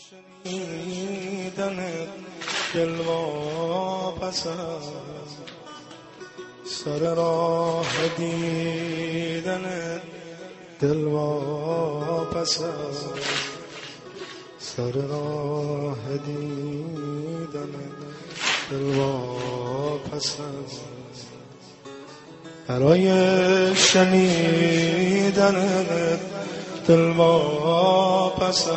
شنیدن دل سر راه دیدن دل پس سر راه دیدن دل پس برای شنیدن دل پس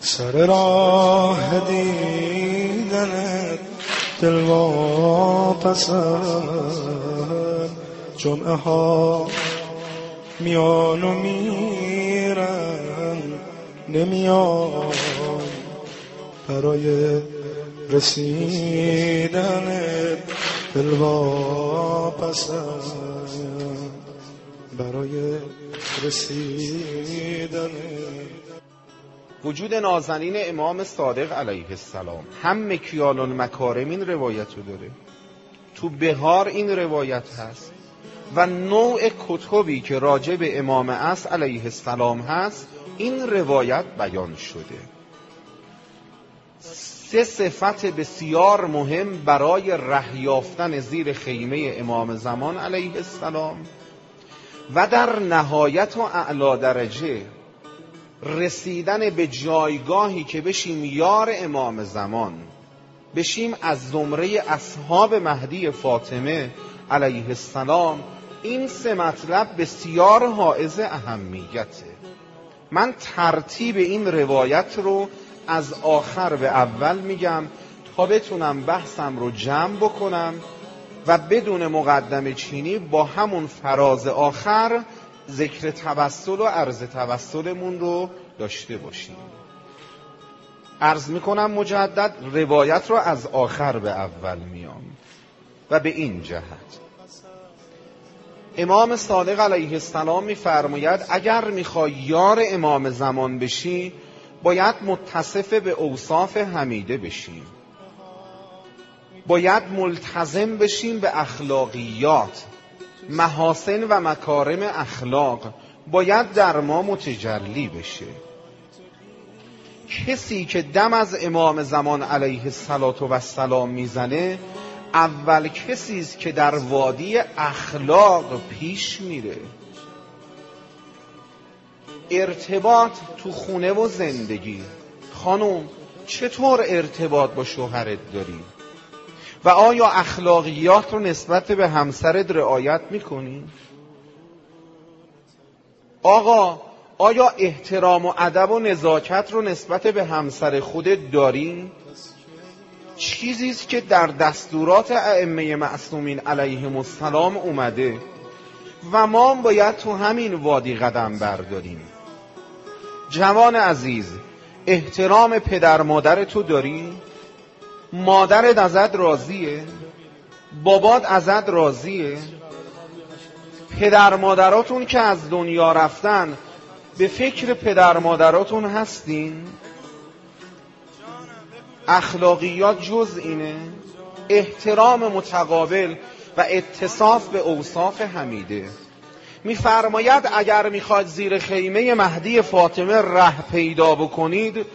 سر راه دیدن دل پس جمعه ها میان و میرن نمیان. برای رسیدن دل پس برای رسیدن وجود نازنین امام صادق علیه السلام. هم مکیال المکارم این روایت رو داره. تو بهار این روایت هست. و نوع کتبی که راجع به امام اس علیه السلام هست این روایت بیان شده. سه صفت بسیار مهم برای رهیافتن زیر خیمه امام زمان علیه السلام. و در نهایت و اعلا درجه رسیدن به جایگاهی که بشیم یار امام زمان بشیم از زمره اصحاب مهدی فاطمه علیه السلام این سه مطلب بسیار حائز اهمیته من ترتیب این روایت رو از آخر به اول میگم تا بتونم بحثم رو جمع بکنم و بدون مقدم چینی با همون فراز آخر ذکر توسل و عرض توسلمون رو داشته باشیم. عرض می‌کنم مجدد روایت رو از آخر به اول میام و به این جهت. امام صادق علیه السلام میفرماید اگر می‌خوای یار امام زمان بشی باید متصف به اوصاف حمیده بشیم باید ملتزم بشیم به اخلاقیات. محاسن و مکارم اخلاق باید در ما متجلی بشه. کسی که دم از امام زمان علیه السلام می‌زنه اول کسی است که در وادی اخلاق پیش میره. ارتباط تو خونه و زندگی. خانم چطور ارتباط با شوهرت داری؟ و آیا اخلاقیات رو نسبت به همسرت رعایت می‌کنی؟ آقا آیا احترام و ادب و نزاکت رو نسبت به همسر خودت داری؟ چیزی است که در دستورات ائمه معصومین علیهم السلام اومده و ما باید تو همین وادی قدم برداریم جوان عزیز احترام پدر مادر تو داری؟ مادرت ازت راضیه؟ بابات ازت راضیه؟ پدر مادراتون که از دنیا رفتن به فکر پدر مادراتون هستین؟ اخلاقیات جز اینه احترام متقابل و اتصاف به اوصاف حمیده میفرماید اگر می‌خواد زیر خیمه مهدی فاطمه ره پیدا بکنید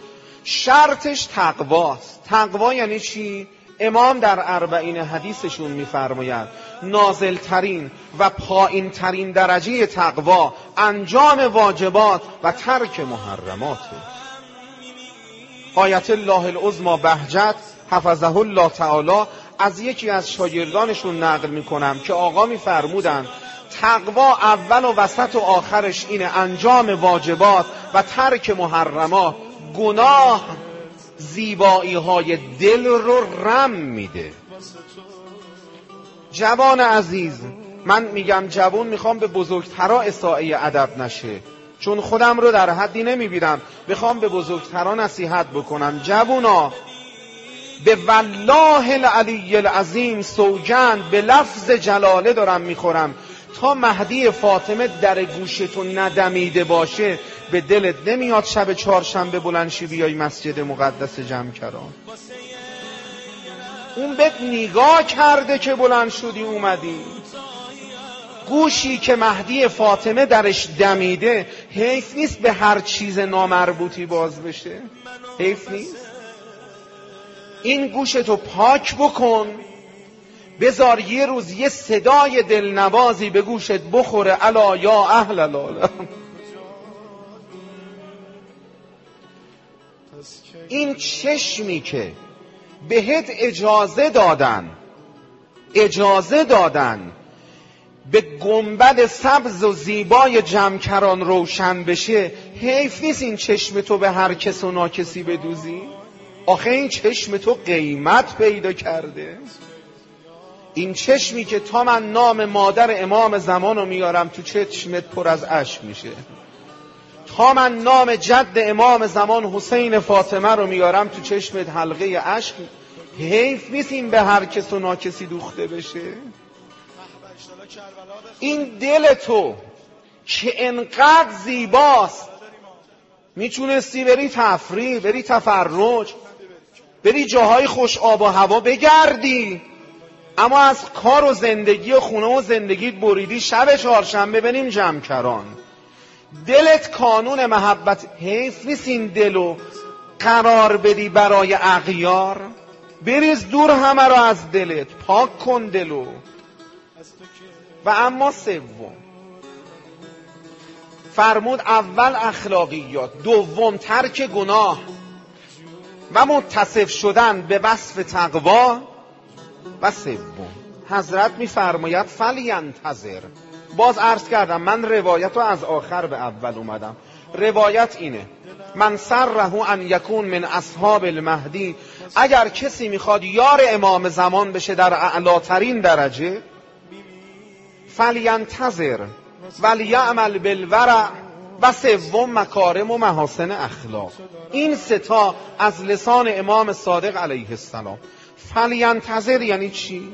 شرطش تقواست. تقوا یعنی چی؟ امام در اربعین حدیثشون میفرماید نازلترین و پایین ترین درجه تقوا انجام واجبات و ترک محرماته آیت الله العظما بهجت حفظه الله تعالی از یکی از شاگردانشون نقل می‌کنم که آقا میفرمودن تقوا اول و وسط و آخرش اینه انجام واجبات و ترک محرمات. گناه زیبایی های دل رو رم میده. جوان عزیز من میگم جوان می‌خوام به بزرگترا اساعه ادب نشه. چون خودم رو در حدی نمی‌بینم. بخوام به بزرگتران نصیحت بکنم. جوونا به والله العلی العظیم سوگند به لفظ جلاله دارم می‌خورم. تا مهدی فاطمه در گوشتون ندمیده باشه به دلت نمیاد شب چهارشنبه بلنشی بیای مسجد مقدس جمع کران اون بهت نگاه کرده که بلند شدی اومدی. گوشی که مهدی فاطمه درش دمیده حیف نیست به هر چیز نامربوطی باز بشه. حیف نیست. این گوشتو پاک بکن. بذار یه روز یه صدای دلنوازی به گوشت بخوره. الا یا اهل العالم. این چشمی که بهت اجازه دادن اجازه دادن به گنبد سبز و زیبای جمکران روشن بشه حیف نیست این چشم تو به هر کس و ناکسی بدوزی؟ آخه این چشم تو قیمت پیدا کرده. این چشمی که تا من نام مادر امام زمان رو میارم تو چشمت پر از اشک میشه. تا من نام جد امام زمان حسین فاطمه رو میارم تو چشمت حلقه اشک حیف نیست این به هر کس و ناکسی دوخته بشه. این دل تو که انقدر زیباست. می‌تونستی بری تفریح بری تفرج بری جاهای خوش آب و هوا بگردی. اما از کار و زندگی و خونه و زندگیت بریدی شب چهارشنبه بریم جمکران. دلت کانون محبت حیف نیست این دلو. قرار بدی برای اغیار. بریز دور همه را از دلت. پاک کن دلو. و اما سوم. فرمود اول اخلاقیات دوم ترک گناه. و متصف شدن به وصف تقوا. و سوم. حضرت میفرماید فلینتظر باز عرض کردم من روایت رو از آخر به اول اومدم. روایت اینه من سره ان یکون من اصحاب المهدی اگر کسی می‌خواد یار امام زمان بشه در اعلاترین درجه فلینتظر ولیعمل بالورع و سوم مکارم و محاسن اخلاق. این ستا از لسان امام صادق علیه السلام. فلینتظر یعنی چی؟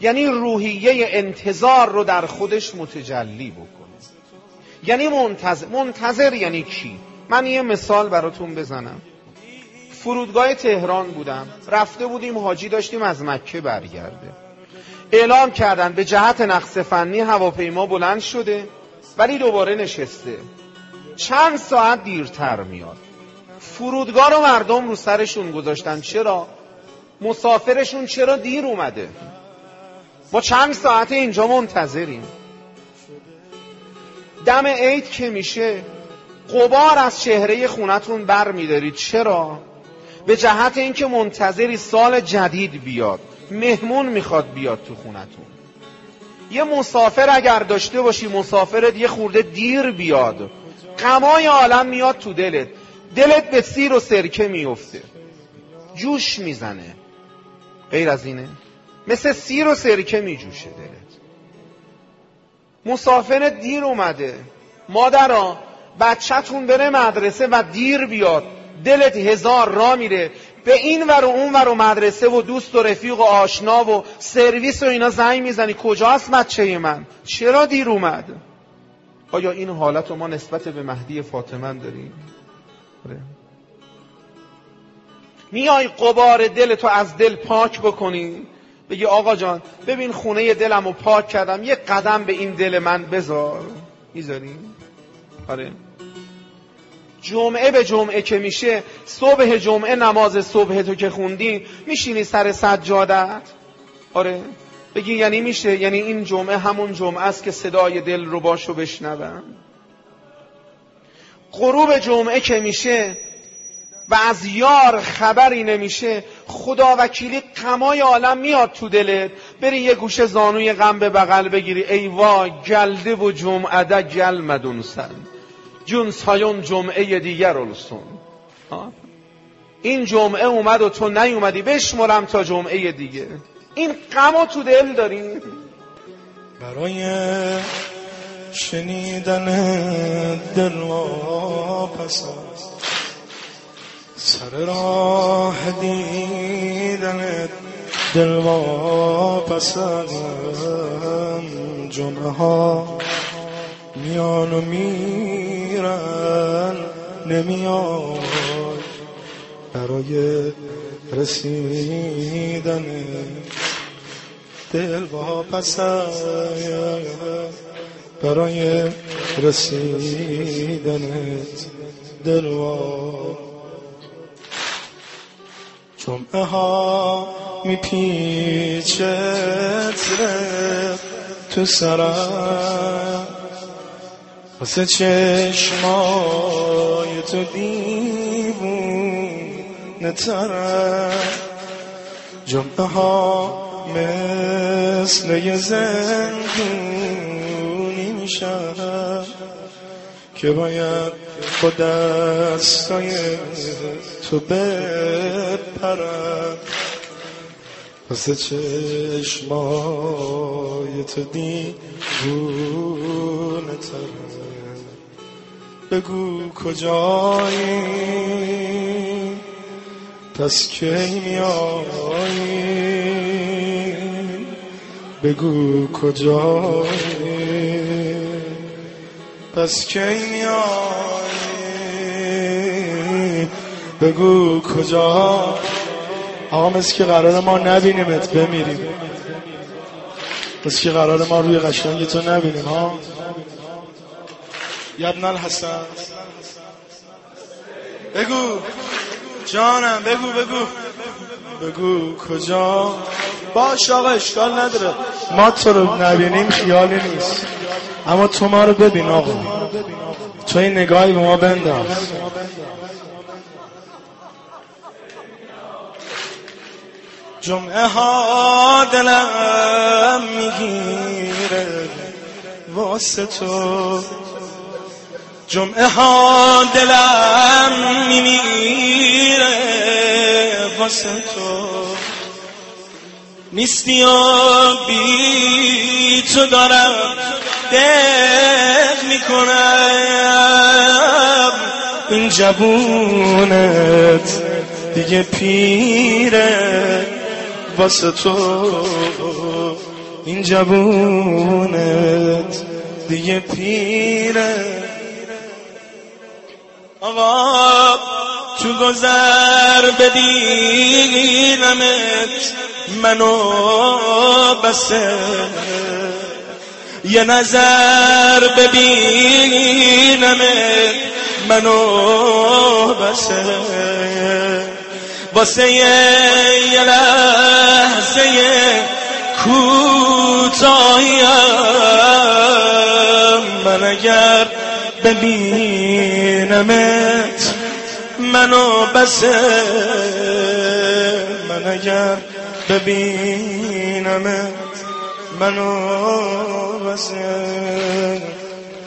یعنی روحیه انتظار رو در خودش متجلی بکنه یعنی منتظر منتظر یعنی کی؟ من یه مثال براتون بزنم. فرودگاه تهران بودم. رفته بودیم حاجی داشتیم از مکه برگرده. اعلام کردن به جهت نقص فنی هواپیما بلند شده ولی دوباره نشسته. چند ساعت دیرتر میاد. فرودگاه رو مردم رو سرشون گذاشتن. چرا؟ مسافرشون چرا دیر اومده؟ ما چند ساعت اینجا منتظریم. دم عید که میشه قبار از چهره خونتون بر میدارید. چرا؟ به جهت اینکه منتظری سال جدید بیاد. مهمون می‌خواد بیاد تو خونتون. یه مسافر اگر داشته باشی مسافرت یه خورده دیر بیاد. غمای عالم میاد تو دلت. دلت به سیر و سرکه میفته جوش می‌زنه. غیر از اینه؟ مثل سیر و سرکه میجوشه دلت. مسافر دیر اومده. مادرا بچهتون بره مدرسه و دیر بیاد. دلت هزار را میره. به این ور و اون ور و مدرسه و دوست و رفیق و آشنا و سرویس و اینا زنگ می‌زنی. کجاست بچه من؟ چرا دیر اومد؟ آیا این حالت رو ما نسبت به مهدی فاطمه داریم؟ آره. میای قبار دل تو از دل پاک بکنی. بگی آقا جان ببین خونه دلم رو پاک کردم یه قدم به این دل من بذار. می‌ذاریم آره. جمعه به جمعه که میشه صبح جمعه نماز صبح تو که خوندی میشینی سر سجادت؟ آره. بگی یعنی میشه یعنی این جمعه همون جمعه است که صدای دل رو باشو بشنوم. غروب جمعه که میشه و از یار خبری نمیشه. خدا وکیلی قمای عالم میاد تو دلت. بری یه گوشه زانوی غم به بغل بگیری. ای وا گلده و جمعه ده گل مدونسن جون سایون جمعه دیگر رلسون این جمعه اومد و تو نیومدی. بشمرم تا جمعه دیگه. این غم تو دل داریم برای شنیدن دل پس سر راه دیدن دل پس جمعه ها. میان و میرن نمیاد برای رسیدن دل با برای رسیدنت دل با جمعه ها میپیچت تو سرم. واسه چشمای تو دیوون ترم. جمعه ها مثل یه زندونی میشم که باید با دستای تو بپرم واسه چشمای تو دیوونه ترم بگو کجایی؟ پس کی میایی؟ بگو کجایی؟ پس کی میایی؟ بگو کجا؟ آقا مثل که قرار ما نبینیمت بمیریم. مثل که قرار ما روی قشنگی تو نبینیم ها؟ یبن الحسن بگو. جانم بگو بگو. بگو کجا؟ باش آقا اشکال نداره. ما تو رو نبینیم خیالی نیست. اما تو ما رو ببین آقا. تو این نگاهی به ما بنداز. جمعه ها دلم می‌گیره. واسه تو. جمعه ها دلم میمیره. واسه تو. نیستی و بی تو دارم دق می‌کنم. این جبونت دیگه پیره. واسه تو این جبونت دیگه پیره. آقا تو گذر بدینمت منو بسه. یه نظر ببینمت منو بسه. واسه یه لحظه کوتاهیم من اگر ببینمت منو بسه. من اگر ببینمت منو بسه.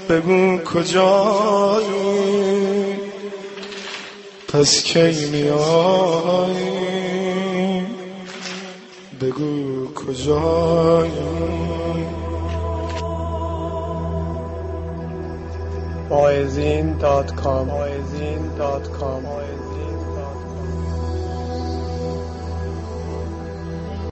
بگو کجایی؟ پس کی میایی بگو کجایی؟ فائزین دات کام.